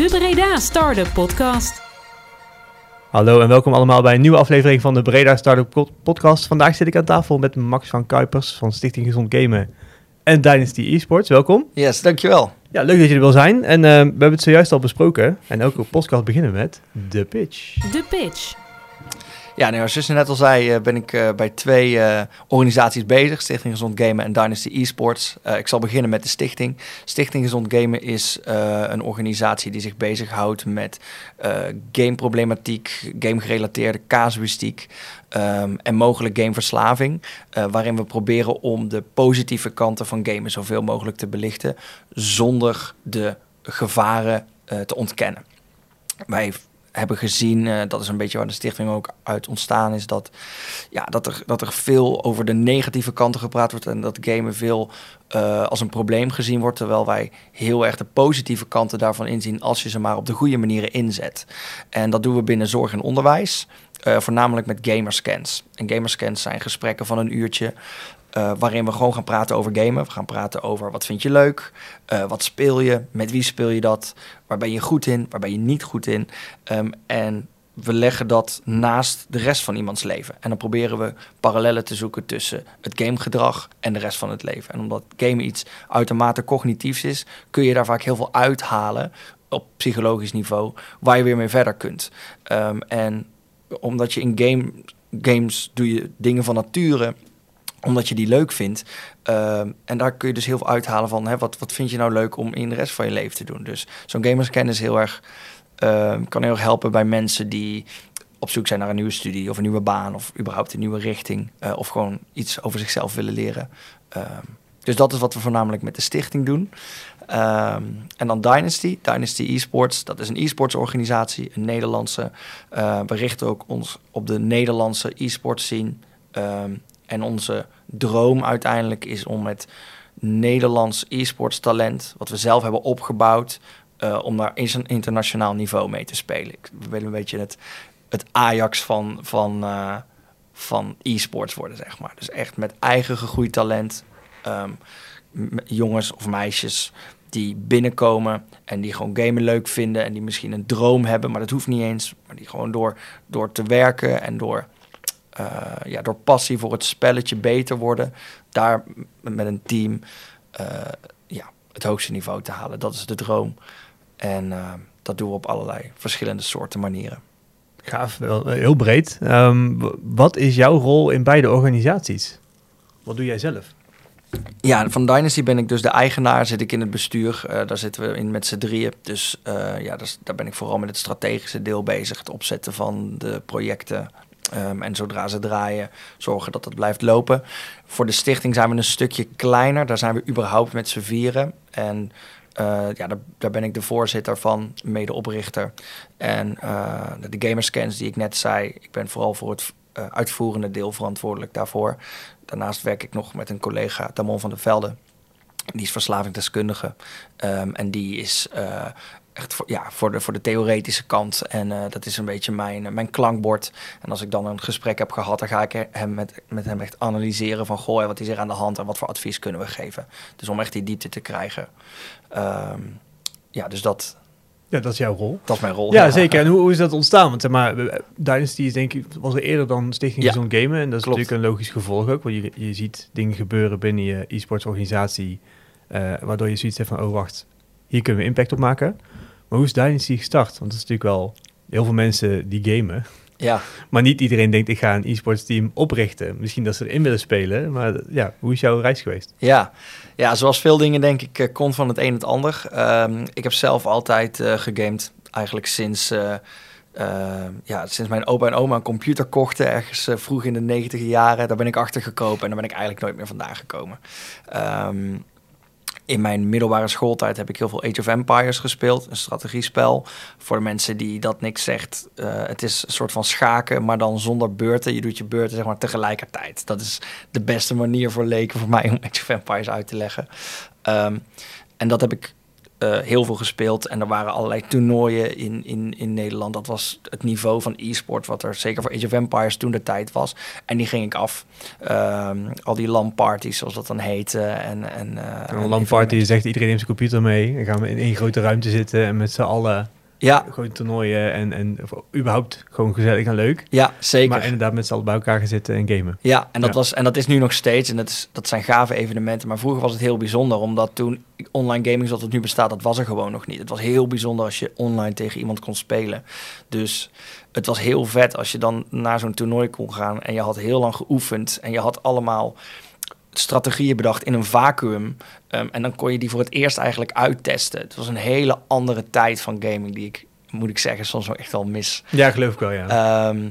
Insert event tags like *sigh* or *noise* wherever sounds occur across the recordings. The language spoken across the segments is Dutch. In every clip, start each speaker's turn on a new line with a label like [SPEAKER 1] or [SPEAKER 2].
[SPEAKER 1] de Breda Startup Podcast.
[SPEAKER 2] Hallo en welkom allemaal bij een nieuwe aflevering van de Breda Startup Podcast. Vandaag zit ik aan tafel met Max van Kuipers van Stichting Gezond Gamen en Dynasty Esports. Welkom.
[SPEAKER 3] Yes, dankjewel.
[SPEAKER 2] Ja, leuk dat je er wil zijn. En uh, we hebben het zojuist al besproken. En elke podcast beginnen met de pitch.
[SPEAKER 1] De pitch.
[SPEAKER 3] Ja, nou, zoals je net al zei, uh, ben ik uh, bij twee uh, organisaties bezig. Stichting Gezond Gamen en Dynasty Esports. ik zal beginnen met de stichting. Stichting Gezond Gamen is een organisatie die zich bezighoudt met gameproblematiek, gamegerelateerde casuïstiek um, en mogelijk gameverslaving. waarin we proberen om de positieve kanten van gamen zoveel mogelijk te belichten zonder de gevaren te ontkennen. Wij hebben gezien, uh, dat is een beetje waar de stichting ook uit ontstaan is, dat, ja, dat, er, dat er veel over de negatieve kanten gepraat wordt en dat gamen veel uh, als een probleem gezien wordt, terwijl wij heel erg de positieve kanten daarvan inzien als je ze maar op de goede manieren inzet. En dat doen we binnen zorg en onderwijs. Uh, voornamelijk met gamerscans. En gamerscans zijn gesprekken van een uurtje uh, waarin we gewoon gaan praten over gamen. We gaan praten over wat vind je leuk, uh, wat speel je, met wie speel je dat, waar ben je goed in, waar ben je niet goed in. Um, en we leggen dat naast de rest van iemands leven. En dan proberen we parallellen te zoeken tussen het gamegedrag en de rest van het leven. En omdat gamen iets uitermate cognitiefs is, kun je daar vaak heel veel uithalen op psychologisch niveau, waar je weer mee verder kunt. Um, en omdat je in game, games doe je dingen van nature omdat je die leuk vindt. Uh, en daar kun je dus heel veel uithalen van... Hè, wat, wat vind je nou leuk om in de rest van je leven te doen. Dus zo'n gamerskennis heel erg, uh, kan heel erg helpen bij mensen die op zoek zijn naar een nieuwe studie... of een nieuwe baan of überhaupt een nieuwe richting. Uh, of gewoon iets over zichzelf willen leren. Ehm, dus dat is wat we voornamelijk met de stichting doen. En dan Dynasty, Dynasty Esports. Dat is een e-sports organisatie, een Nederlandse. Uh, we richten ook ons op de Nederlandse e-sports scene... Um, en onze droom uiteindelijk is om met Nederlands e-sports talent, wat we zelf hebben opgebouwd, uh, om een internationaal niveau mee te spelen. We willen een beetje het, het Ajax van, van, uh, van e-sports worden, zeg maar. Dus echt met eigen gegroeid talent, um, jongens of meisjes die binnenkomen en die gewoon gamen leuk vinden en die misschien een droom hebben, maar dat hoeft niet eens, maar die gewoon door, door te werken en door uh, ja, door passie voor het spelletje beter worden. Daar met een team uh, ja, het hoogste niveau te halen. Dat is de droom. En uh, dat doen we op allerlei verschillende soorten manieren.
[SPEAKER 2] Gaaf, wel heel breed. Um, wat is jouw rol in beide organisaties? Wat doe jij zelf?
[SPEAKER 3] Ja, van Dynasty ben ik dus de eigenaar, zit ik in het bestuur. Uh, daar zitten we in met z'n drieën. Dus uh, ja, dus daar ben ik vooral met het strategische deel bezig. Het opzetten van de projecten, Um, en zodra ze draaien, zorgen dat het blijft lopen. Voor de stichting zijn we een stukje kleiner. Daar zijn we überhaupt met z'n vieren. En uh, ja, daar, ben ik de voorzitter van, medeoprichter. En uh, de gamerscans die ik net zei, ik ben vooral voor het uh, uitvoerende deel verantwoordelijk daarvoor. Daarnaast werk ik nog met een collega, Damon van der Velde. Die is verslavingdeskundige. Um, en die is echt voor, ja, voor, de, voor de theoretische kant. En uh, dat is een beetje mijn, uh, mijn klankbord. En als ik dan een gesprek heb gehad, dan ga ik hem met, met hem echt analyseren van goh, wat is er aan de hand en wat voor advies kunnen we geven. Dus om echt die diepte te krijgen. Um, ja, dus dat.
[SPEAKER 2] Ja, dat is jouw rol.
[SPEAKER 3] Dat is mijn rol.
[SPEAKER 2] Ja, ja. zeker. En hoe, hoe, is dat ontstaan? Want zeg maar, Dynasty is denk ik, was er eerder dan Stichting ja. Gezond Gamen. En dat is Klopt. natuurlijk een logisch gevolg ook. Want je, je ziet dingen gebeuren binnen je e-sports organisatie. Uh, waardoor je zoiets hebt van, oh wacht, hier kunnen we impact op maken. Maar hoe is Dynasty gestart? Want het is natuurlijk wel heel veel mensen die gamen.
[SPEAKER 3] Ja. *laughs*
[SPEAKER 2] Maar niet iedereen denkt, ik ga een e-sports team oprichten. Misschien dat ze erin willen spelen. Maar ja, hoe is jouw reis geweest?
[SPEAKER 3] Ja, ja zoals veel dingen denk ik, uh, komt van het een het ander. Um, ik heb zelf altijd uh, gegamed. Eigenlijk sinds... Uh, uh, ja, sinds mijn opa en oma een computer kochten, ergens uh, vroeg in de negentiger jaren, daar ben ik achter gekropen en daar ben ik eigenlijk nooit meer vandaan gekomen. Um, in mijn middelbare schooltijd heb ik heel veel Age of Empires gespeeld, een strategiespel. Voor de mensen die dat niks zegt, uh, het is een soort van schaken, maar dan zonder beurten. Je doet je beurten zeg maar tegelijkertijd. Dat is de beste manier voor leken voor mij om Age of Empires uit te leggen. Um, en dat heb ik eh, heel veel gespeeld. En er waren allerlei toernooien in, in, in Nederland. Dat was het niveau van e-sport, wat er zeker voor Age of Empires toen de tijd was. En die ging ik af. Ehm, al die LAN-parties, zoals dat dan heette. En, en,
[SPEAKER 2] uh, een LAN-party zegt iedereen neemt zijn computer mee. Dan gaan we in één grote ruimte zitten en met z'n allen
[SPEAKER 3] ja.
[SPEAKER 2] Gewoon toernooien en, en überhaupt gewoon gezellig en leuk.
[SPEAKER 3] Ja, zeker.
[SPEAKER 2] Maar inderdaad met z'n allen bij elkaar gaan zitten en gamen.
[SPEAKER 3] Ja, en dat, Was, en dat is nu nog steeds. En dat, is, dat zijn gave evenementen. Maar vroeger was het heel bijzonder. Omdat toen online gaming zoals het nu bestaat, dat was er gewoon nog niet. Het was heel bijzonder als je online tegen iemand kon spelen. Dus het was heel vet als je dan naar zo'n toernooi kon gaan. En je had heel lang geoefend. En je had allemaal strategieën bedacht in een vacuüm. Ehm, en dan kon je die voor het eerst eigenlijk uittesten. Het was een hele andere tijd van gaming die ik, moet ik zeggen, soms wel echt wel mis.
[SPEAKER 2] Ja, geloof ik wel, ja.
[SPEAKER 3] Ehm,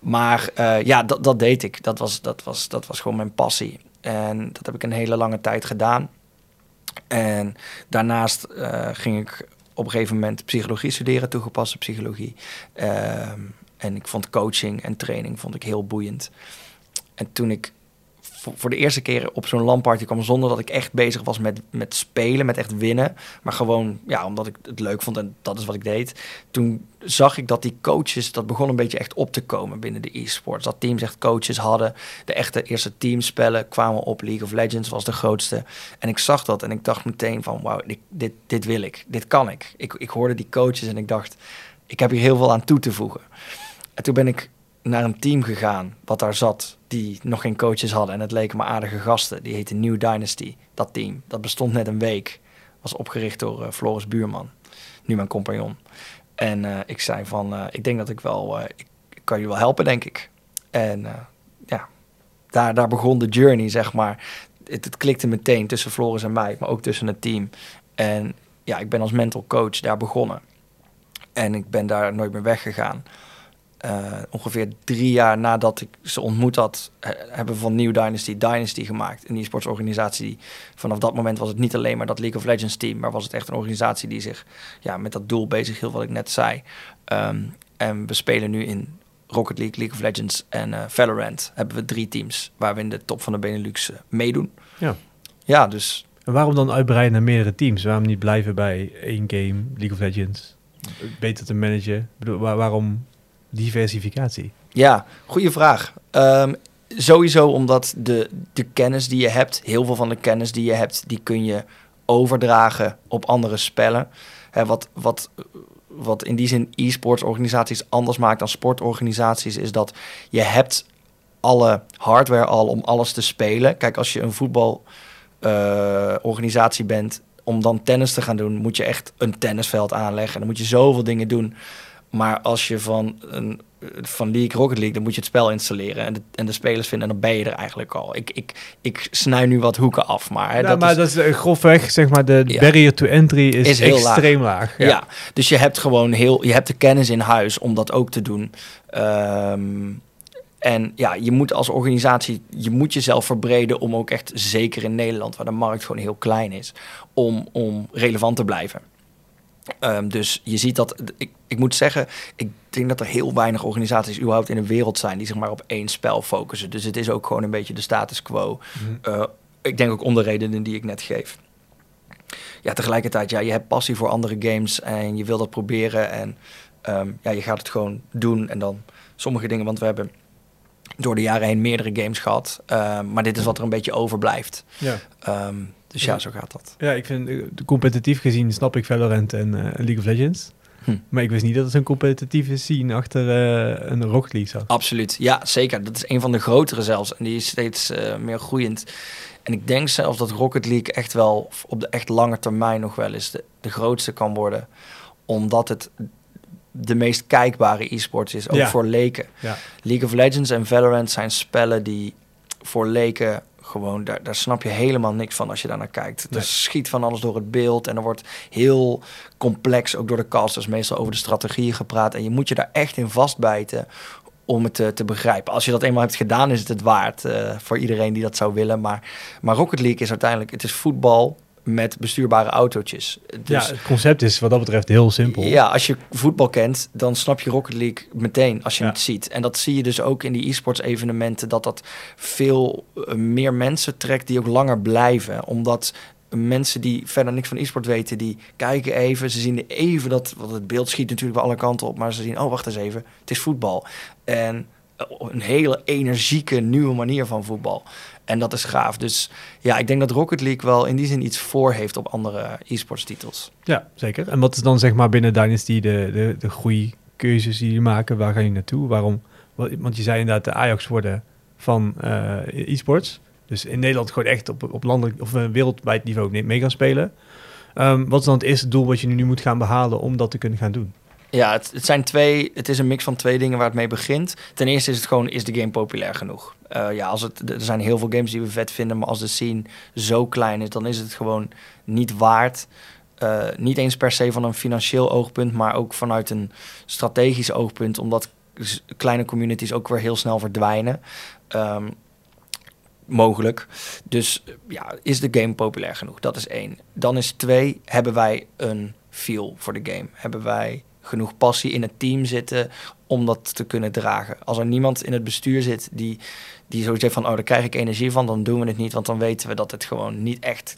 [SPEAKER 3] maar uh, ja, dat, dat deed ik. Dat was, dat, was, dat was gewoon mijn passie. En dat heb ik een hele lange tijd gedaan. En daarnaast uh, ging ik op een gegeven moment psychologie studeren, toegepaste psychologie. Ehm, en ik vond coaching en training vond ik heel boeiend. En toen ik voor, de eerste keer op zo'n landparty kwam zonder dat ik echt bezig was met, met spelen, met echt winnen. Maar gewoon, ja, omdat ik het leuk vond en dat is wat ik deed. Toen zag ik dat die coaches, dat begon een beetje echt op te komen binnen de e-sports. Dat teams echt coaches hadden. De echte eerste teamspellen kwamen op. League of Legends was de grootste. En ik zag dat en ik dacht meteen van, wauw, dit, dit, dit wil ik. Dit kan ik. ik. Ik hoorde die coaches en ik dacht, ik heb hier heel veel aan toe te voegen. En toen ben ik naar een team gegaan wat daar zat, die nog geen coaches hadden. En het leken me aardige gasten. Die heette New Dynasty, dat team. Dat bestond net een week. Was opgericht door uh, Floris Buurman, nu mijn compagnon. En uh, ik zei van, uh, ik denk dat ik wel, ik, kan je wel helpen, denk ik. En ja, daar, daar begon de journey, zeg maar. Het, het klikte meteen tussen Floris en mij, maar ook tussen het team. En ja, ik ben als mental coach daar begonnen. En ik ben daar nooit meer weggegaan. Uh, ongeveer drie jaar nadat ik ze ontmoet had, hebben we van New Dynasty Dynasty gemaakt. Een e-sportsorganisatie. Vanaf dat moment was het niet alleen maar dat League of Legends team, maar was het echt een organisatie die zich ja, met dat doel bezig hield, wat ik net zei. Um, en we spelen nu in Rocket League, League of Legends en uh, Valorant. Hebben we drie teams waar we in de top van de Benelux uh, meedoen.
[SPEAKER 2] Ja.
[SPEAKER 3] Ja, dus.
[SPEAKER 2] En waarom dan uitbreiden naar meerdere teams? Waarom niet blijven bij één game, League of Legends? Beter te managen? Ik bedoel, waar, waarom diversificatie?
[SPEAKER 3] Ja, goede vraag. Um, sowieso omdat de, de kennis die je hebt, heel veel van de kennis die je hebt, die kun je overdragen op andere spellen. Wat, wat, wat in die zin e-sports organisaties anders maakt dan sportorganisaties, is dat je hebt alle hardware al om alles te spelen. Kijk, als je een voetbalorganisatie uh, bent, om dan tennis te gaan doen, moet je echt een tennisveld aanleggen. Dan moet je zoveel dingen doen. Maar als je van, een, van League Rocket League, dan moet je het spel installeren en de, en de spelers vinden en dan ben je er eigenlijk al. Ik, ik, ik snij nu wat hoeken af, maar... Hè,
[SPEAKER 2] ja, dat maar is, dat is uh, grofweg, zeg maar, de ja. barrier to entry is, is extreem laag. laag
[SPEAKER 3] ja. ja. dus je hebt gewoon heel, je hebt de kennis in huis om dat ook te doen. Um, en ja, je moet als organisatie, je moet jezelf verbreden om ook echt, zeker in Nederland, waar de markt gewoon heel klein is, om, om relevant te blijven. Um, dus je ziet dat, ik, ik moet zeggen, ik denk dat er heel weinig organisaties überhaupt in de wereld zijn die zich maar op één spel focussen. Dus het is ook gewoon een beetje de status quo. Mm uh, ik denk ook om de redenen die ik net geef. Ja, tegelijkertijd, ja, je hebt passie voor andere games en je wil dat proberen. En um, ja, je gaat het gewoon doen. En dan sommige dingen, want we hebben door de jaren heen meerdere games gehad. Uh, maar dit is wat er een beetje overblijft.
[SPEAKER 2] Ja.
[SPEAKER 3] Um, dus ja, zo gaat dat.
[SPEAKER 2] Ja, ik vind competitief gezien snap ik Valorant en uh, League of Legends. Hm. Maar ik wist niet dat er zo'n competitieve scene achter uh, een Rocket League zat.
[SPEAKER 3] Absoluut, ja zeker. Dat is een van de grotere zelfs. En die is steeds uh, meer groeiend. En ik denk zelfs dat Rocket League echt wel op de echt lange termijn nog wel eens de, de grootste kan worden. Omdat het de meest kijkbare e-sports is, ook ja. voor leken.
[SPEAKER 2] Ja.
[SPEAKER 3] League of Legends en Valorant zijn spellen die voor leken gewoon, daar, daar snap je helemaal niks van als je daar naar kijkt. Nee. Er schiet van alles door het beeld en er wordt heel complex, ook door de casters, meestal over de strategieën gepraat. En je moet je daar echt in vastbijten om het te, te begrijpen. Als je dat eenmaal hebt gedaan, is het het waard uh, voor iedereen die dat zou willen. Maar, maar Rocket League is uiteindelijk, het is voetbal met bestuurbare autootjes.
[SPEAKER 2] Dus, ja, het concept is wat dat betreft heel simpel.
[SPEAKER 3] Ja, als je voetbal kent, dan snap je Rocket League meteen als je ja. het ziet. En dat zie je dus ook in die e-sports evenementen, dat dat veel uh, meer mensen trekt die ook langer blijven. Omdat mensen die verder niks van e-sport weten, die kijken even. Ze zien even dat, want het beeld schiet natuurlijk wel alle kanten op, maar ze zien, oh wacht eens even, het is voetbal. En een hele energieke nieuwe manier van voetbal. En dat is gaaf. Dus ja, ik denk dat Rocket League wel in die zin iets voor heeft op andere e-sports titels.
[SPEAKER 2] Ja, zeker. En wat is dan zeg maar binnen Dynasty de, de, de groeikeuzes die je maken? Waar ga je naartoe? Waarom? Want je zei inderdaad de Ajax worden van uh, e-sports. Dus in Nederland gewoon echt op, op landelijk of wereldwijd niveau mee gaan spelen. Um, wat is dan het eerste doel wat je nu moet gaan behalen om dat te kunnen gaan doen?
[SPEAKER 3] Ja, het, zijn twee. Het is een mix van twee dingen waar het mee begint. Ten eerste is het gewoon: is de game populair genoeg? Uh, ja, als het, er zijn heel veel games die we vet vinden, maar als de scene zo klein is, dan is het gewoon niet waard. Uh, niet eens per se van een financieel oogpunt, maar ook vanuit een strategisch oogpunt, omdat kleine communities ook weer heel snel verdwijnen. Um, mogelijk. Dus ja, is de game populair genoeg? Dat is één. Dan is twee, hebben wij een feel voor de game? Hebben wij genoeg passie in het team zitten om dat te kunnen dragen? Als er niemand in het bestuur zit die, die zo zegt van, oh, daar krijg ik energie van, dan doen we het niet, want dan weten we dat het gewoon niet echt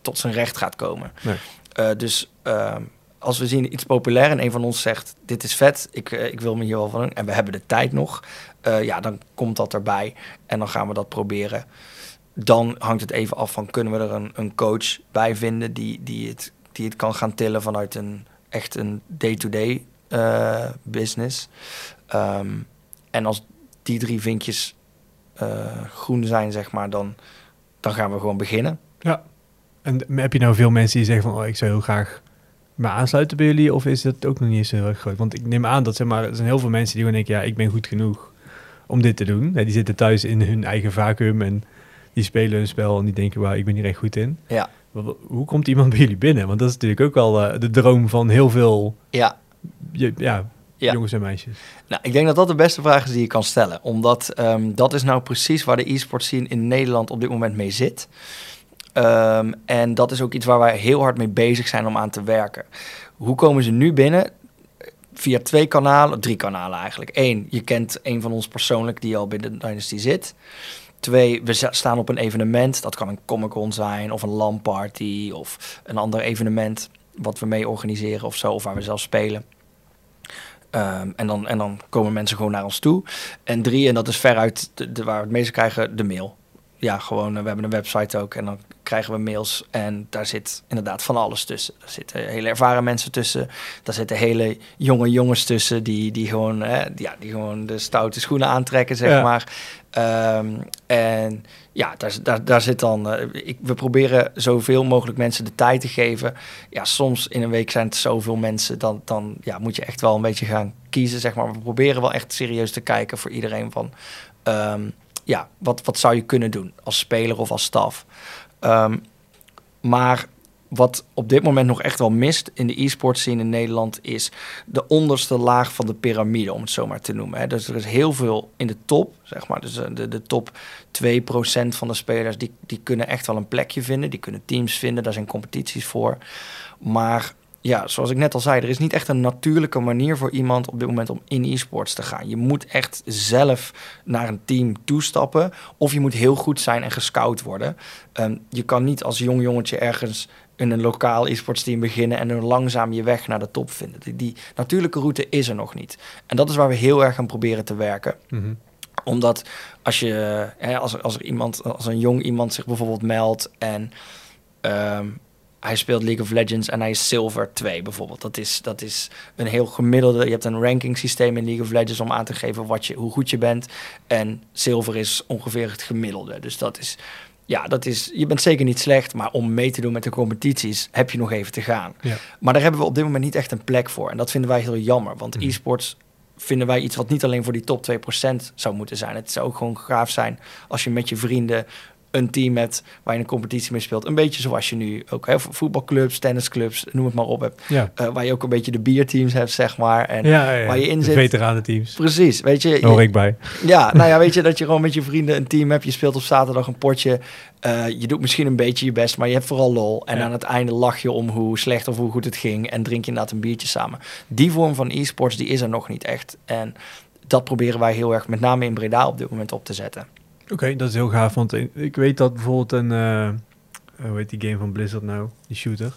[SPEAKER 3] tot zijn recht gaat komen. Nee. Uh, dus uh, als we zien iets populair en een van ons zegt: Dit is vet, ik, uh, ik wil me hier wel van en we hebben de tijd nog, ja, dan komt dat erbij en dan gaan we dat proberen. Dan hangt het even af van kunnen we er een, een coach bij vinden die, die, het, die het kan gaan tillen vanuit een echt een day-to-day -day, uh, business. Um, en als die drie vinkjes groen zijn, zeg maar, dan, dan gaan we gewoon beginnen.
[SPEAKER 2] Ja. En heb je nou veel mensen die zeggen van, oh, ik zou heel graag maar aansluiten bij jullie? Of is dat ook nog niet zo heel erg groot? Want ik neem aan dat zeg maar, er zijn heel veel mensen die gewoon denken... ja, ik ben goed genoeg om dit te doen. Ja, die zitten thuis in hun eigen vacuüm en die spelen een spel... en die denken, waar ik ben hier echt goed in.
[SPEAKER 3] Ja.
[SPEAKER 2] Hoe komt iemand bij jullie binnen? Want dat is natuurlijk ook wel uh, de droom van heel veel
[SPEAKER 3] ja.
[SPEAKER 2] ja, ja. jongens en meisjes.
[SPEAKER 3] Nou, ik denk dat dat de beste vraag is die je kan stellen. Omdat um, dat is nou precies waar de e-sport scene in Nederland op dit moment mee zit. Um, en dat is ook iets waar wij heel hard mee bezig zijn om aan te werken. Hoe komen ze nu binnen? Via twee kanalen, drie kanalen eigenlijk. Eén, je kent een van ons persoonlijk die al binnen de Dynasty zit. Twee, we staan op een evenement. Dat kan een Comic-Con zijn of een LAN-party of een ander evenement wat we mee organiseren of zo, of waar we zelf spelen. Um, en, dan, en dan komen mensen gewoon naar ons toe. En drie, en dat is veruit de, waar we het meeste krijgen, de mail. Ja, gewoon, uh, we hebben een website ook en dan krijgen we mails en daar zit inderdaad van alles tussen. Er zitten hele ervaren mensen tussen. Daar zitten hele jonge jongens tussen die, die, gewoon, hè, die, ja, die gewoon de stoute schoenen aantrekken, zeg maar. Um, en ja, daar, daar, daar zit dan. Uh, ik, we proberen zoveel mogelijk mensen de tijd te geven. Ja, soms in een week zijn het zoveel mensen. Dan, dan ja, moet je echt wel een beetje gaan kiezen, zeg maar. We proberen wel echt serieus te kijken voor iedereen van. Um, ja, wat, wat zou je kunnen doen als speler of als staf? Um, maar wat op dit moment nog echt wel mist in de e-sport scene in Nederland is de onderste laag van de piramide, om het zo maar te noemen. Hè. Dus er is heel veel in de top, zeg maar. Dus de, de top 2% van de spelers, die, die kunnen echt wel een plekje vinden. Die kunnen teams vinden, daar zijn competities voor. Maar ja, zoals ik net al zei, er is niet echt een natuurlijke manier voor iemand op dit moment om in e-sports te gaan. Je moet echt zelf naar een team toestappen of je moet heel goed zijn en gescout worden. Um, je kan niet als jong jongetje ergens in een lokaal e-sports team beginnen en dan langzaam je weg naar de top vinden. Die, die, natuurlijke route is er nog niet. En dat is waar we heel erg aan proberen te werken. Mm -hmm. Omdat als je, hè, als, als er iemand, als een jong iemand zich bijvoorbeeld meldt en um, hij speelt League of Legends en hij is Silver 2 bijvoorbeeld. Dat is, dat is een heel gemiddelde. Je hebt een ranking systeem in League of Legends om aan te geven wat je, hoe goed je bent. En Silver is ongeveer het gemiddelde. Dus dat is, ja, dat is, je bent zeker niet slecht, maar om mee te doen met de competities heb je nog even te gaan. Ja. Maar daar hebben we op dit moment niet echt een plek voor. En dat vinden wij heel jammer, want mm. e-sports vinden wij iets wat niet alleen voor die top 2% zou moeten zijn. Het zou ook gewoon gaaf zijn als je met je vrienden een team hebt waar je een competitie mee speelt. Een beetje zoals je nu ook hè, voetbalclubs, tennisclubs, noem het maar op hebt. Ja. Uh, waar je ook een beetje de bierteams hebt, zeg maar. En
[SPEAKER 2] ja, ja,
[SPEAKER 3] waar je in
[SPEAKER 2] zit. teams.
[SPEAKER 3] Precies, weet je.
[SPEAKER 2] Hoor ik bij.
[SPEAKER 3] Ja, *laughs* nou ja, weet je dat je gewoon met je vrienden een team hebt. Je speelt op zaterdag een potje. Uh, je doet misschien een beetje je best, maar je hebt vooral lol. En aan het einde lach je om hoe slecht of hoe goed het ging. En drink je inderdaad een biertje samen. Die vorm van e-sports, die is er nog niet echt. En dat proberen wij heel erg, met name in Breda, op dit moment op te zetten.
[SPEAKER 2] Oké, dat is heel gaaf. Want ik weet dat bijvoorbeeld een, uh, hoe heet die game van Blizzard nou? Die shooter.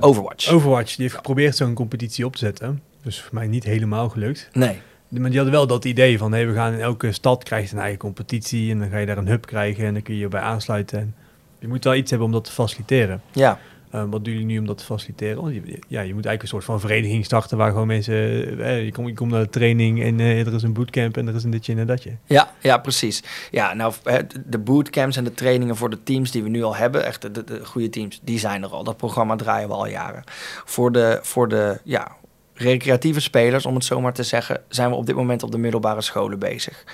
[SPEAKER 3] Overwatch.
[SPEAKER 2] Overwatch, die heeft geprobeerd zo'n competitie op te zetten. Dus voor mij niet helemaal gelukt.
[SPEAKER 3] Nee.
[SPEAKER 2] Maar die hadden wel dat idee van, hey, we gaan in elke stad krijgen een eigen competitie en dan ga je daar een hub krijgen en dan kun je je bij aansluiten. En je moet wel iets hebben om dat te faciliteren.
[SPEAKER 3] Ja.
[SPEAKER 2] Uh, wat doen jullie nu om dat te faciliteren? Ja, je moet eigenlijk een soort van vereniging starten waar gewoon mensen... Eh, je, komt, je komt naar de training en er is een bootcamp en er is een ditje en een datje.
[SPEAKER 3] Ja, ja, precies. Ja, nou, de bootcamps en de trainingen voor de teams die we nu al hebben, echt de, de, de goede teams, die zijn er al. Dat programma draaien we al jaren. Voor de, voor de ja, recreatieve spelers, om het zo maar te zeggen, zijn we op dit moment op de middelbare scholen bezig.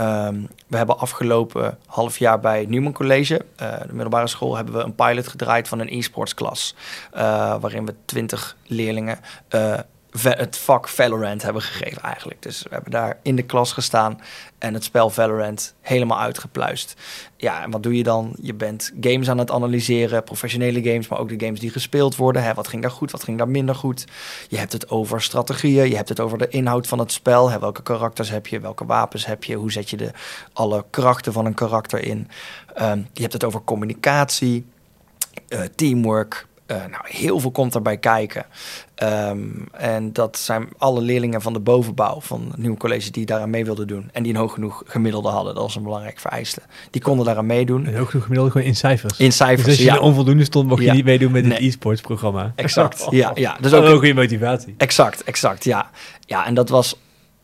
[SPEAKER 3] Um, we hebben afgelopen half jaar bij Newman College, uh, de middelbare school, hebben we een pilot gedraaid van een e-sports klas. Uh, waarin we twintig leerlingen uh, het vak Valorant hebben gegeven eigenlijk. Dus we hebben daar in de klas gestaan en het spel Valorant helemaal uitgepluist. Ja, en wat doe je dan? Je bent games aan het analyseren, professionele games, maar ook de games die gespeeld worden. Hè, wat ging daar goed, wat ging daar minder goed? Je hebt het over strategieën, je hebt het over de inhoud van het spel. Welke karakters heb je, welke wapens heb je, hoe zet je de, alle krachten van een karakter in? Um, je hebt het over communicatie, uh, teamwork, uh, nou, heel veel komt erbij kijken. Um, en dat zijn alle leerlingen van de bovenbouw van het nieuwe college die daaraan mee wilden doen. En die een hoog genoeg gemiddelde hadden. Dat was een belangrijk vereiste. Die konden daaraan meedoen.
[SPEAKER 2] Een hoog genoeg gemiddelde gewoon in cijfers?
[SPEAKER 3] In cijfers,
[SPEAKER 2] dus als je
[SPEAKER 3] ja.
[SPEAKER 2] onvoldoende stond, mocht je niet meedoen met nee. het e-sports programma.
[SPEAKER 3] Exact, *laughs* ja. ja.
[SPEAKER 2] Dus ook een goede motivatie.
[SPEAKER 3] Exact, exact, ja. Ja, en dat was,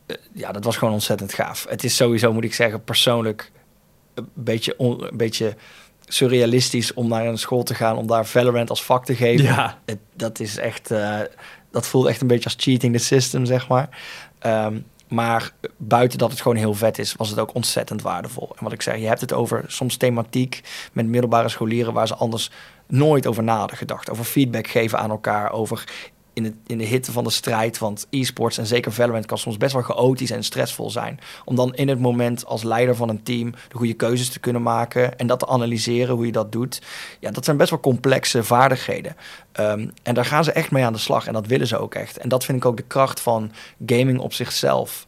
[SPEAKER 3] uh, ja, dat was gewoon ontzettend gaaf. Het is sowieso, moet ik zeggen, persoonlijk een beetje... On, een beetje surrealistisch om naar een school te gaan om daar Valorant als vak te geven.
[SPEAKER 2] Ja.
[SPEAKER 3] Het, dat is echt, uh, dat voelt echt een beetje als cheating the system, zeg maar. Um, maar buiten dat het gewoon heel vet is, was het ook ontzettend waardevol. En wat ik zeg, je hebt het over soms thematiek met middelbare scholieren waar ze anders nooit over na hadden gedacht. Over feedback geven aan elkaar, over in, het, in de hitte van de strijd. Want e-sports en zeker Valorant kan soms best wel chaotisch en stressvol zijn. Om dan in het moment als leider van een team de goede keuzes te kunnen maken en dat te analyseren hoe je dat doet. Ja, dat zijn best wel complexe vaardigheden. Um, en daar gaan ze echt mee aan de slag en dat willen ze ook echt. En dat vind ik ook de kracht van gaming op zichzelf.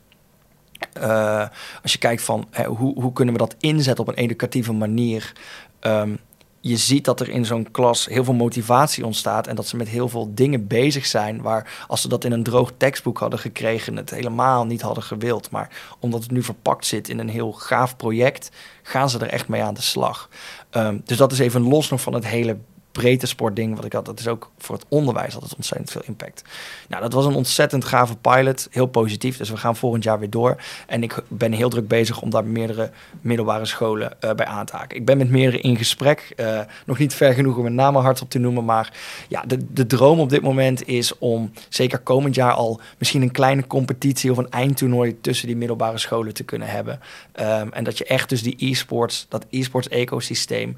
[SPEAKER 3] Uh, als je kijkt van hè, hoe, hoe kunnen we dat inzetten op een educatieve manier. Um, je ziet dat er in zo'n klas heel veel motivatie ontstaat en dat ze met heel veel dingen bezig zijn waar als ze dat in een droog tekstboek hadden gekregen het helemaal niet hadden gewild. Maar omdat het nu verpakt zit in een heel gaaf project, gaan ze er echt mee aan de slag. Um, dus dat is even los nog van het hele breedte sportding wat ik had. Dat is ook voor het onderwijs altijd ontzettend veel impact. Nou, dat was een ontzettend gave pilot. Heel positief. Dus we gaan volgend jaar weer door. En ik ben heel druk bezig om daar meerdere middelbare scholen uh, bij aan te haken. Ik ben met meerdere in gesprek. Uh, nog niet ver genoeg om mijn namen hardop te noemen. Maar ja, de, de droom op dit moment is om zeker komend jaar al misschien een kleine competitie of een eindtoernooi tussen die middelbare scholen te kunnen hebben. Um, en dat je echt dus die e-sports, dat e-sports ecosysteem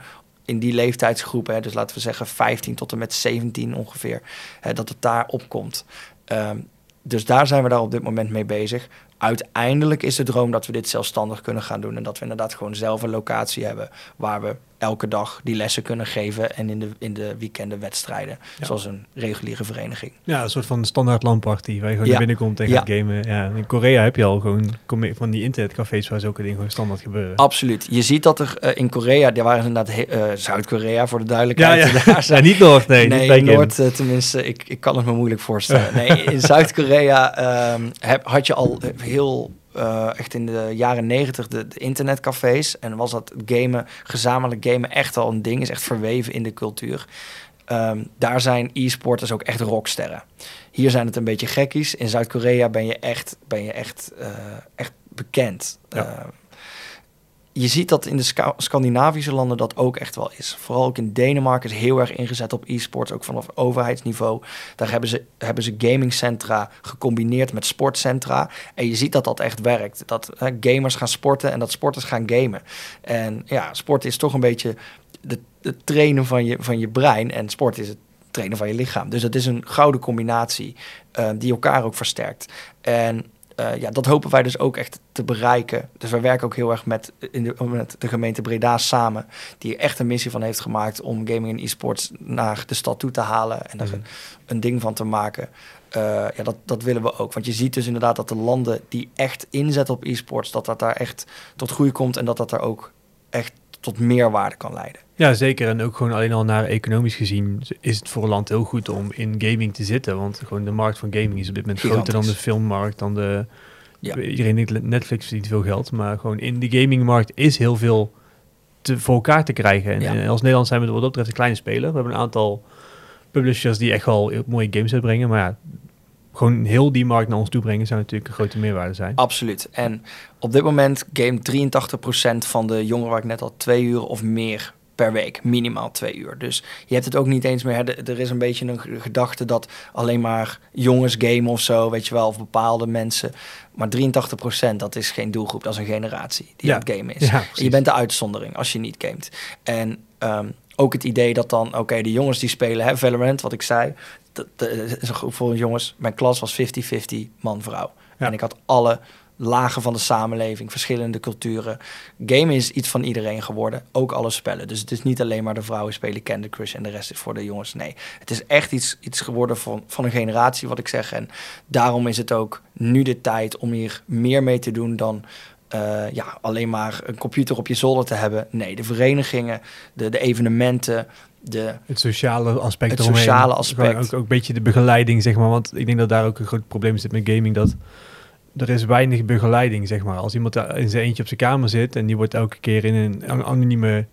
[SPEAKER 3] in die leeftijdsgroep, hè, dus laten we zeggen 15 tot en met 17 ongeveer, hè, dat het daar opkomt. Um, dus daar zijn we daar op dit moment mee bezig. Uiteindelijk is de droom dat we dit zelfstandig kunnen gaan doen en dat we inderdaad gewoon zelf een locatie hebben waar we elke dag die lessen kunnen geven en in de, in de weekenden wedstrijden, ja. zoals een reguliere vereniging.
[SPEAKER 2] Ja, een soort van standaard landparty waar je gewoon ja. naar binnen komt en gaat ja. gamen. Ja, in Korea heb je al gewoon van die internetcafés waar zulke dingen gewoon standaard gebeuren.
[SPEAKER 3] Absoluut. Je ziet dat er uh, in Korea, daar waren inderdaad uh, Zuid-Korea voor de duidelijkheid.
[SPEAKER 2] Ja, ja. *laughs* Daar niet Noord, nee.
[SPEAKER 3] Nee, Noord uh, tenminste, ik, ik kan het me moeilijk voorstellen. *laughs* nee, in Zuid-Korea um, heb, had je al heel uh, echt in de jaren negentig de, de, internetcafés. En was dat gamen, gezamenlijk gamen echt al een ding. Is echt verweven in de cultuur. Um, daar zijn e-sporters ook echt rocksterren. Hier zijn het een beetje gekkies. In Zuid-Korea ben je echt, ben je echt, uh, echt bekend. Ja. Uh, je ziet dat in de Sc Scandinavische landen dat ook echt wel is. Vooral ook in Denemarken is heel erg ingezet op e-sports, ook vanaf overheidsniveau. Daar hebben ze, hebben ze gamingcentra gecombineerd met sportcentra. En je ziet dat dat echt werkt. Dat hè, gamers gaan sporten en dat sporters gaan gamen. En ja, sport is toch een beetje het trainen van je, van je brein. En sport is het trainen van je lichaam. Dus dat is een gouden combinatie uh, die elkaar ook versterkt. En uh, ja, dat hopen wij dus ook echt te bereiken. Dus wij werken ook heel erg met, in de, met de gemeente Breda samen, die er echt een missie van heeft gemaakt om gaming en e-sports naar de stad toe te halen en er mm. een, een, ding van te maken. Uh, ja, dat, dat willen we ook. Want je ziet dus inderdaad dat de landen die echt inzetten op e-sports, dat dat daar echt tot groei komt en dat dat daar ook echt tot meerwaarde kan leiden.
[SPEAKER 2] Ja, zeker. En ook gewoon alleen al naar economisch gezien is het voor een land heel goed om in gaming te zitten. Want gewoon de markt van gaming is op dit moment groter dan de filmmarkt, dan de... Ja. Iedereen denkt Netflix verdient veel geld, maar gewoon in de gamingmarkt is heel veel te, voor elkaar te krijgen. En, als Nederland zijn we wat dat betreft een kleine speler. We hebben een aantal publishers die echt wel mooie games uitbrengen, maar ja, gewoon heel die markt naar ons toe brengen zou natuurlijk een grote meerwaarde zijn.
[SPEAKER 3] Absoluut. En op dit moment game 83% van de jongeren waar ik net al twee uur of meer per week, minimaal twee uur. Dus je hebt het ook niet eens meer. Er is een beetje een gedachte dat alleen maar jongens game of zo, weet je wel, of bepaalde mensen. Maar 83%, dat is geen doelgroep, dat is een generatie die ja. het game is. Ja, je bent de uitzondering als je niet gamet. En ehm, ook het idee dat dan, oké, de jongens die spelen, hè, Valorant, wat ik zei, dat, dat is een groep voor jongens. Mijn klas was 50-50 man-vrouw. En ik had alle lagen van de samenleving, verschillende culturen. Game is iets van iedereen geworden, ook alle spellen. Dus het is niet alleen maar de vrouwen spelen Candy Crush en de rest is voor de jongens. Nee, het is echt iets, iets geworden van, van een generatie, wat ik zeg. En daarom is het ook nu de tijd om hier meer mee te doen dan uh, ja, alleen maar een computer op je zolder te hebben. Nee, de verenigingen, de, de evenementen, de,
[SPEAKER 2] het sociale aspect.
[SPEAKER 3] Het sociale aspect.
[SPEAKER 2] Ook, ook een beetje de begeleiding, zeg maar. Want ik denk dat daar ook een groot probleem zit met gaming. Dat er is weinig begeleiding, zeg maar. Als iemand in zijn eentje op zijn kamer zit en die wordt elke keer in een anonieme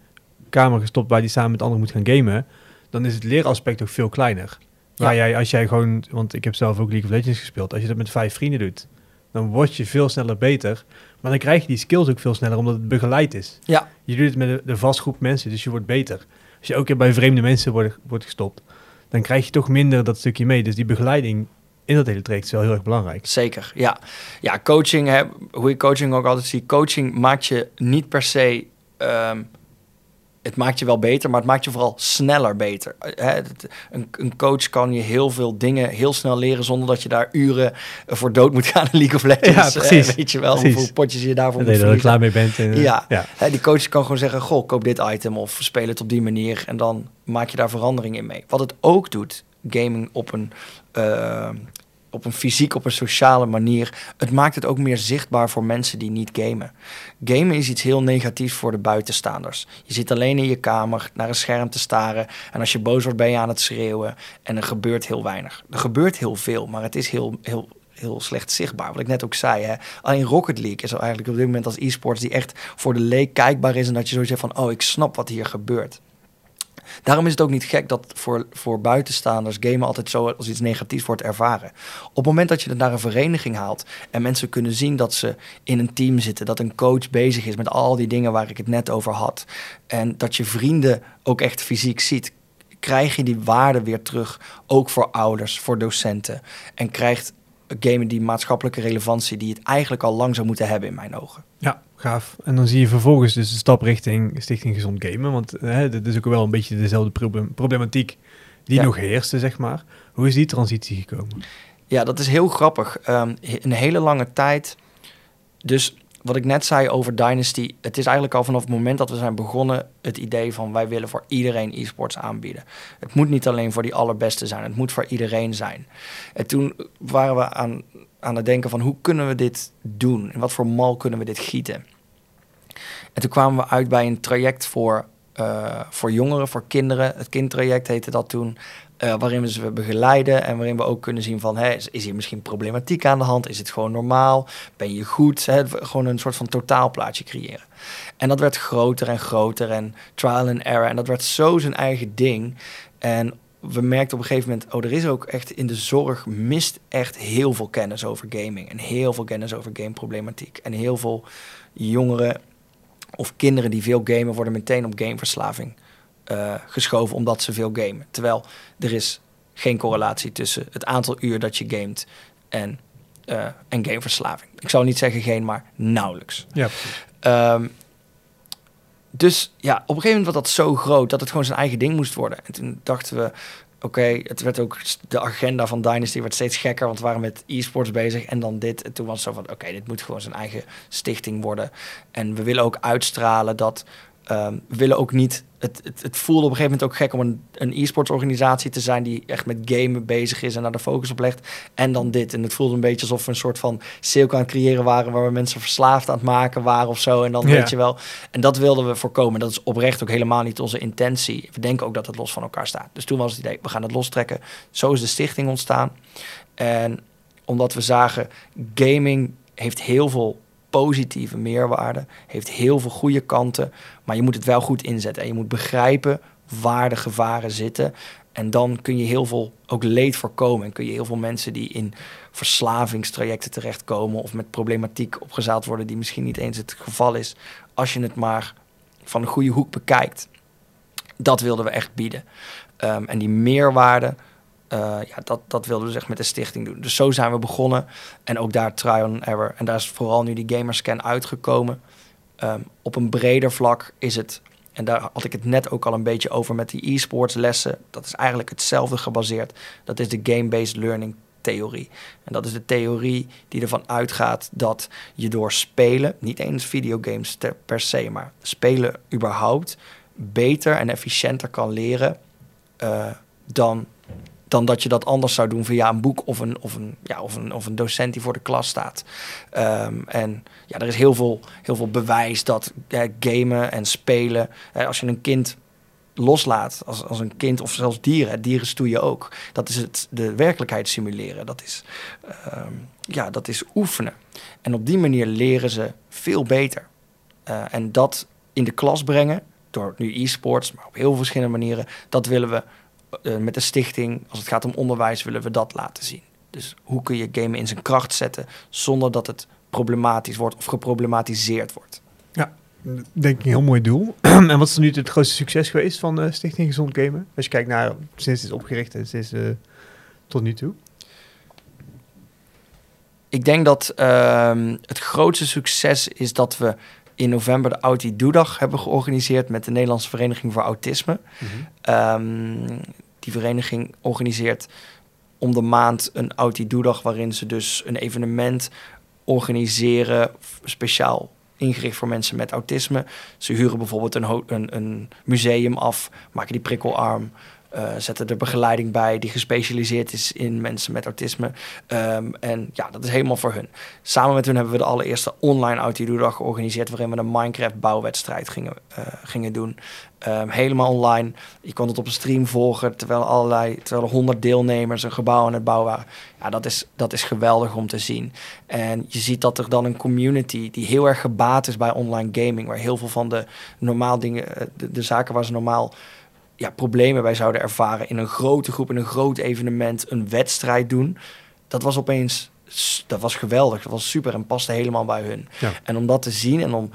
[SPEAKER 2] kamer gestopt waar die samen met anderen moet gaan gamen, dan is het leeraspect ook veel kleiner. Waar jij, als jij gewoon, want ik heb zelf ook League of Legends gespeeld, als je dat met vijf vrienden doet, dan word je veel sneller beter. Maar dan krijg je die skills ook veel sneller, omdat het begeleid is.
[SPEAKER 3] Ja.
[SPEAKER 2] Je doet het met de, vastgroep mensen, dus je wordt beter. Als je ook keer bij vreemde mensen wordt, wordt gestopt, dan krijg je toch minder dat stukje mee. Dus die begeleiding in dat hele traject is wel heel erg belangrijk.
[SPEAKER 3] Zeker, ja. Ja, coaching, hè, hoe je coaching ook altijd ziet. Coaching maakt je niet per se... Ehm, het maakt je wel beter, maar het maakt je vooral sneller beter. Een, een, coach kan je heel veel dingen heel snel leren zonder dat je daar uren voor dood moet gaan in League of Legends. Ja, precies. Weet je wel hoeveel potjes je daarvoor
[SPEAKER 2] moet
[SPEAKER 3] dat je
[SPEAKER 2] klaar mee bent.
[SPEAKER 3] En, ja, ja. die coach kan gewoon zeggen, goh, koop dit item of speel het op die manier. En dan maak je daar verandering in mee. Wat het ook doet, gaming op een uh, op een fysiek, op een sociale manier. Het maakt het ook meer zichtbaar voor mensen die niet gamen. Gamen is iets heel negatiefs voor de buitenstaanders. Je zit alleen in je kamer naar een scherm te staren. En als je boos wordt, ben je aan het schreeuwen. En er gebeurt heel weinig. Er gebeurt heel veel, maar het is heel, heel, heel slecht zichtbaar. Wat ik net ook zei. Hè. Alleen Rocket League is eigenlijk op dit moment als e-sports die echt voor de leek kijkbaar is. En dat je zo zegt van, oh, ik snap wat hier gebeurt. Daarom is het ook niet gek dat voor, voor buitenstaanders gamen altijd zo als iets negatiefs wordt ervaren. Op het moment dat je het naar een vereniging haalt en mensen kunnen zien dat ze in een team zitten, dat een coach bezig is met al die dingen waar ik het net over had, en dat je vrienden ook echt fysiek ziet, krijg je die waarde weer terug, ook voor ouders, voor docenten. En krijgt gamen die maatschappelijke relevantie die het eigenlijk al lang zou moeten hebben in mijn ogen.
[SPEAKER 2] Ja, gaaf. En dan zie je vervolgens dus de stap richting Stichting Gezond Gamen. Want hè, dat is ook wel een beetje dezelfde problematiek die nog heerste, zeg maar. Hoe is die transitie gekomen?
[SPEAKER 3] Ja, dat is heel grappig. Um, een hele lange tijd. Dus wat ik net zei over Dynasty, het is eigenlijk al vanaf het moment dat we zijn begonnen het idee van wij willen voor iedereen e-sports aanbieden. Het moet niet alleen voor die allerbeste zijn, het moet voor iedereen zijn. En toen waren we aan, aan het denken van hoe kunnen we dit doen? In wat voor mal kunnen we dit gieten? En toen kwamen we uit bij een traject voor, uh, voor jongeren, voor kinderen. Het kindtraject heette dat toen. Uh, waarin we ze begeleiden en waarin we ook kunnen zien van... Hè, is, is hier misschien problematiek aan de hand? Is het gewoon normaal? Ben je goed? Hè? Gewoon een soort van totaalplaatje creëren. En dat werd groter en groter en trial and error. En dat werd zo zijn eigen ding. En we merkten op een gegeven moment... oh, er is ook echt in de zorg mist echt heel veel kennis over gaming. En heel veel kennis over gameproblematiek. En heel veel jongeren of kinderen die veel gamen... worden meteen op gameverslaving uh, geschoven omdat ze veel gamen. Terwijl er is geen correlatie tussen het aantal uur dat je gamet en, uh, en gameverslaving. Ik zou niet zeggen geen, maar nauwelijks.
[SPEAKER 2] Ja.
[SPEAKER 3] Um, dus ja, op een gegeven moment was dat zo groot dat het gewoon zijn eigen ding moest worden. En toen dachten we, oké, het werd ook de agenda van Dynasty werd steeds gekker, want we waren met e-sports bezig en dan dit. En toen was het zo van, oké, dit moet gewoon zijn eigen stichting worden. En we willen ook uitstralen dat Um, we willen ook niet. Het, het, het, voelde op een gegeven moment ook gek om een, een e-sports organisatie te zijn die echt met gamen bezig is en daar de focus op legt. En dan dit. En het voelde een beetje alsof we een soort van cirkel aan het creëren waren waar we mensen verslaafd aan het maken waren of zo. En dan weet je wel. En dat wilden we voorkomen. Dat is oprecht ook helemaal niet onze intentie. We denken ook dat het los van elkaar staat. Dus toen was het idee, we gaan het lostrekken. Zo is de stichting ontstaan. En omdat we zagen, gaming heeft heel veel positieve meerwaarde, heeft heel veel goede kanten, maar je moet het wel goed inzetten en je moet begrijpen waar de gevaren zitten. En dan kun je heel veel ook leed voorkomen. En kun je heel veel mensen die in verslavingstrajecten terechtkomen of met problematiek opgezaald worden, die misschien niet eens het geval is, als je het maar van een goede hoek bekijkt. Dat wilden we echt bieden. Ehm, en die meerwaarde, uh, ja, dat, dat wilden we dus met de stichting doen. Dus zo zijn we begonnen. En ook daar try on error. En daar is vooral nu die gamerscan uitgekomen. Um, op een breder vlak is het, en daar had ik het net ook al een beetje over met die e-sports lessen. Dat is eigenlijk hetzelfde gebaseerd. Dat is de game-based learning theorie. En dat is de theorie die ervan uitgaat dat je door spelen, niet eens videogames per se, maar spelen überhaupt, beter en efficiënter kan leren uh, dan dan dat je dat anders zou doen via een boek of een, of een, ja, of een, of een docent die voor de klas staat. Um, en ja, er is heel veel, heel veel bewijs dat gamen en spelen, als je een kind loslaat als, als een kind of zelfs dieren, dieren stoeien ook. Dat is het, de werkelijkheid simuleren. Dat is, um, ja, dat is oefenen. En op die manier leren ze veel beter. Uh, en dat in de klas brengen, door nu e-sports, maar op heel verschillende manieren, dat willen we uh, met de stichting, als het gaat om onderwijs, willen we dat laten zien. Dus hoe kun je gamen in zijn kracht zetten zonder dat het problematisch wordt of geproblematiseerd wordt.
[SPEAKER 2] Ja, denk ik een heel mooi doel. *clears throat* en wat is nu het grootste succes geweest van de Stichting Gezond Gamen? Als je kijkt naar sinds het is opgericht en sinds uh, tot nu toe.
[SPEAKER 3] Ik denk dat uh, het grootste succes is dat we in november de Auti Doedag hebben georganiseerd met de Nederlandse Vereniging voor Autisme. Mm die vereniging organiseert om de maand een Auti Doedag waarin ze dus een evenement organiseren speciaal ingericht voor mensen met autisme. Ze huren bijvoorbeeld een, een, een museum af, maken die prikkelarm. Uh, zetten er begeleiding bij die gespecialiseerd is in mensen met autisme. Um, en ja, dat is helemaal voor hun. Samen met hun hebben we de allereerste online Autidoe-dag georganiseerd... waarin we een Minecraft-bouwwedstrijd gingen, uh, gingen doen. Um, helemaal online. Je kon het op een stream volgen... terwijl, allerlei, terwijl er honderd deelnemers een gebouw aan het bouwen waren. Ja, dat is, dat is geweldig om te zien. En je ziet dat er dan een community... die heel erg gebaat is bij online gaming... waar heel veel van de normaal dingen... Eh, de, de zaken waar ze normaal ja, problemen bij zouden ervaren in een grote groep, in een groot evenement, een wedstrijd doen. Dat was opeens, dat was geweldig, dat was super en paste helemaal bij hun. En om dat te zien en om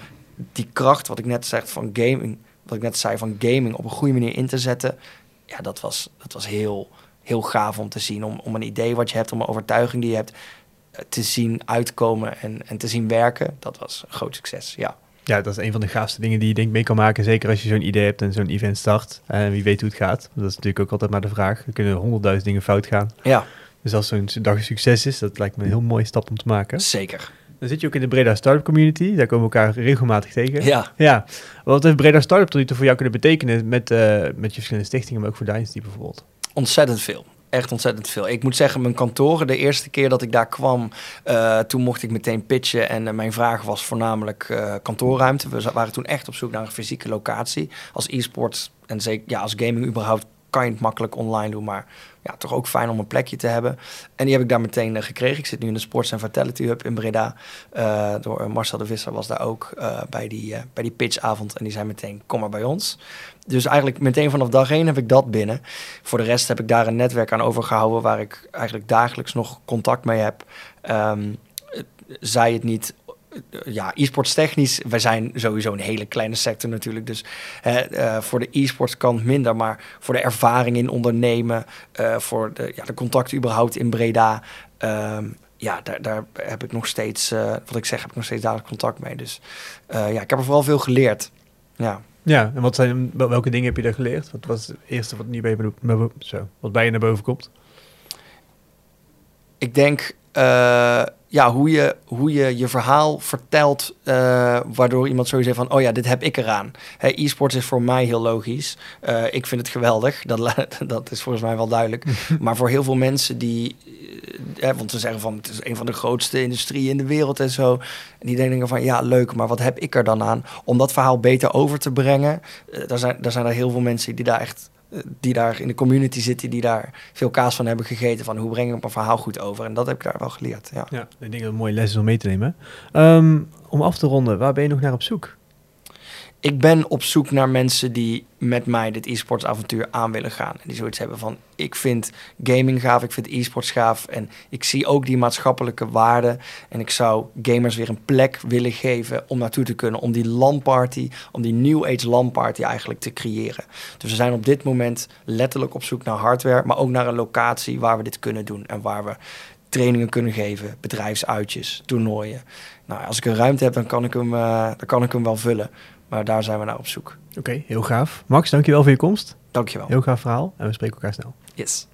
[SPEAKER 3] die kracht, wat ik net zeg van gaming, wat ik net zei van gaming op een goede manier in te zetten, ja, dat was, dat was heel, heel gaaf om te zien. Om, om een idee wat je hebt, om een overtuiging die je hebt, eh, te zien uitkomen en, en te zien werken. Dat was een groot succes, ja.
[SPEAKER 2] Ja, dat is een van de gaafste dingen die je denk mee kan maken. Zeker als je zo'n idee hebt en zo'n event start. En wie weet hoe het gaat. Dat is natuurlijk ook altijd maar de vraag. Er kunnen honderdduizend dingen fout gaan.
[SPEAKER 3] Ja.
[SPEAKER 2] Dus als zo'n dag een succes is, dat lijkt me een heel mooie stap om te maken.
[SPEAKER 3] Zeker.
[SPEAKER 2] Dan zit je ook in de Breda Startup Community. Daar komen we elkaar regelmatig tegen.
[SPEAKER 3] Ja.
[SPEAKER 2] ja. Wat heeft Breda Startup tot nu toe voor jou kunnen betekenen met, uh, met je verschillende stichtingen, maar ook voor Dynasty bijvoorbeeld?
[SPEAKER 3] Ontzettend veel echt ontzettend veel. Ik moet zeggen, mijn kantoren, de eerste keer dat ik daar kwam, uh, toen mocht ik meteen pitchen. En uh, mijn vraag was voornamelijk uh, kantoorruimte. We waren toen echt op zoek naar een fysieke locatie. Als e-sport en zeker ja, als gaming überhaupt kan je het makkelijk online doen, maar ja, toch ook fijn om een plekje te hebben. En die heb ik daar meteen uh, gekregen. Ik zit nu in de Sports and Vitality Hub in Breda. Uh, door Marcel de Visser was daar ook uh, bij, die, bij die pitchavond. En die zei meteen, kom maar bij ons. Dus eigenlijk meteen vanaf dag één heb ik dat binnen. Voor de rest heb ik daar een netwerk aan overgehouden... waar ik eigenlijk dagelijks nog contact mee heb. Um, zij het niet ja, e-sports technisch, wij zijn sowieso een hele kleine sector natuurlijk. Dus uh, voor de e-sports kant minder, maar voor de ervaring in ondernemen, uh, voor de, ja, de contacten überhaupt in Breda. Uh, ja, daar, daar heb ik nog steeds, uh, wat ik zeg, heb ik nog steeds dagelijks contact mee. Dus ja, ik heb er vooral veel geleerd. Ja.
[SPEAKER 2] Ja, en wat zijn, welke dingen heb je daar geleerd? Wat was het eerste wat, nu bij je, zo, wat bij je naar boven komt?
[SPEAKER 3] Ik denk ja, hoe, je, hoe je je verhaal vertelt, uh, waardoor iemand sowieso van, oh ja, dit heb ik eraan. E-sports is voor mij heel logisch. Uh, ik vind het geweldig, dat, *laughs* dat is volgens mij wel duidelijk. *laughs* maar voor heel veel mensen die, uh, want ze zeggen van, het is een van de grootste industrieën in de wereld en zo. En die denken van, ja, leuk, maar wat heb ik er dan aan? Om dat verhaal beter over te brengen, daar, zijn, daar zijn er heel veel mensen die daar echt die daar in de community zitten, die daar veel kaas van hebben gegeten. Van hoe breng ik een verhaal goed over? En dat heb ik daar wel geleerd. Ja,
[SPEAKER 2] ja ik denk dat het een mooie les is om mee te nemen. Um, om af te ronden, waar ben je nog naar op zoek?
[SPEAKER 3] Ik ben op zoek naar mensen die met mij dit e-sports avontuur aan willen gaan. En die zoiets hebben van, ik vind gaming gaaf, ik vind e-sports gaaf. En ik zie ook die maatschappelijke waarde. En ik zou gamers weer een plek willen geven om naartoe te kunnen. Om die LAN-party, om die New Age LAN-party eigenlijk te creëren. Dus we zijn op dit moment letterlijk op zoek naar hardware. Maar ook naar een locatie waar we dit kunnen doen. En waar we trainingen kunnen geven, bedrijfsuitjes, toernooien. Nou, als ik een ruimte heb, dan kan ik hem, uh, dan kan ik hem wel vullen. Maar daar zijn we naar op zoek.
[SPEAKER 2] Oké, heel gaaf. Max, dankjewel voor je komst.
[SPEAKER 3] Dankjewel.
[SPEAKER 2] Heel gaaf verhaal en we spreken elkaar snel.
[SPEAKER 3] Yes.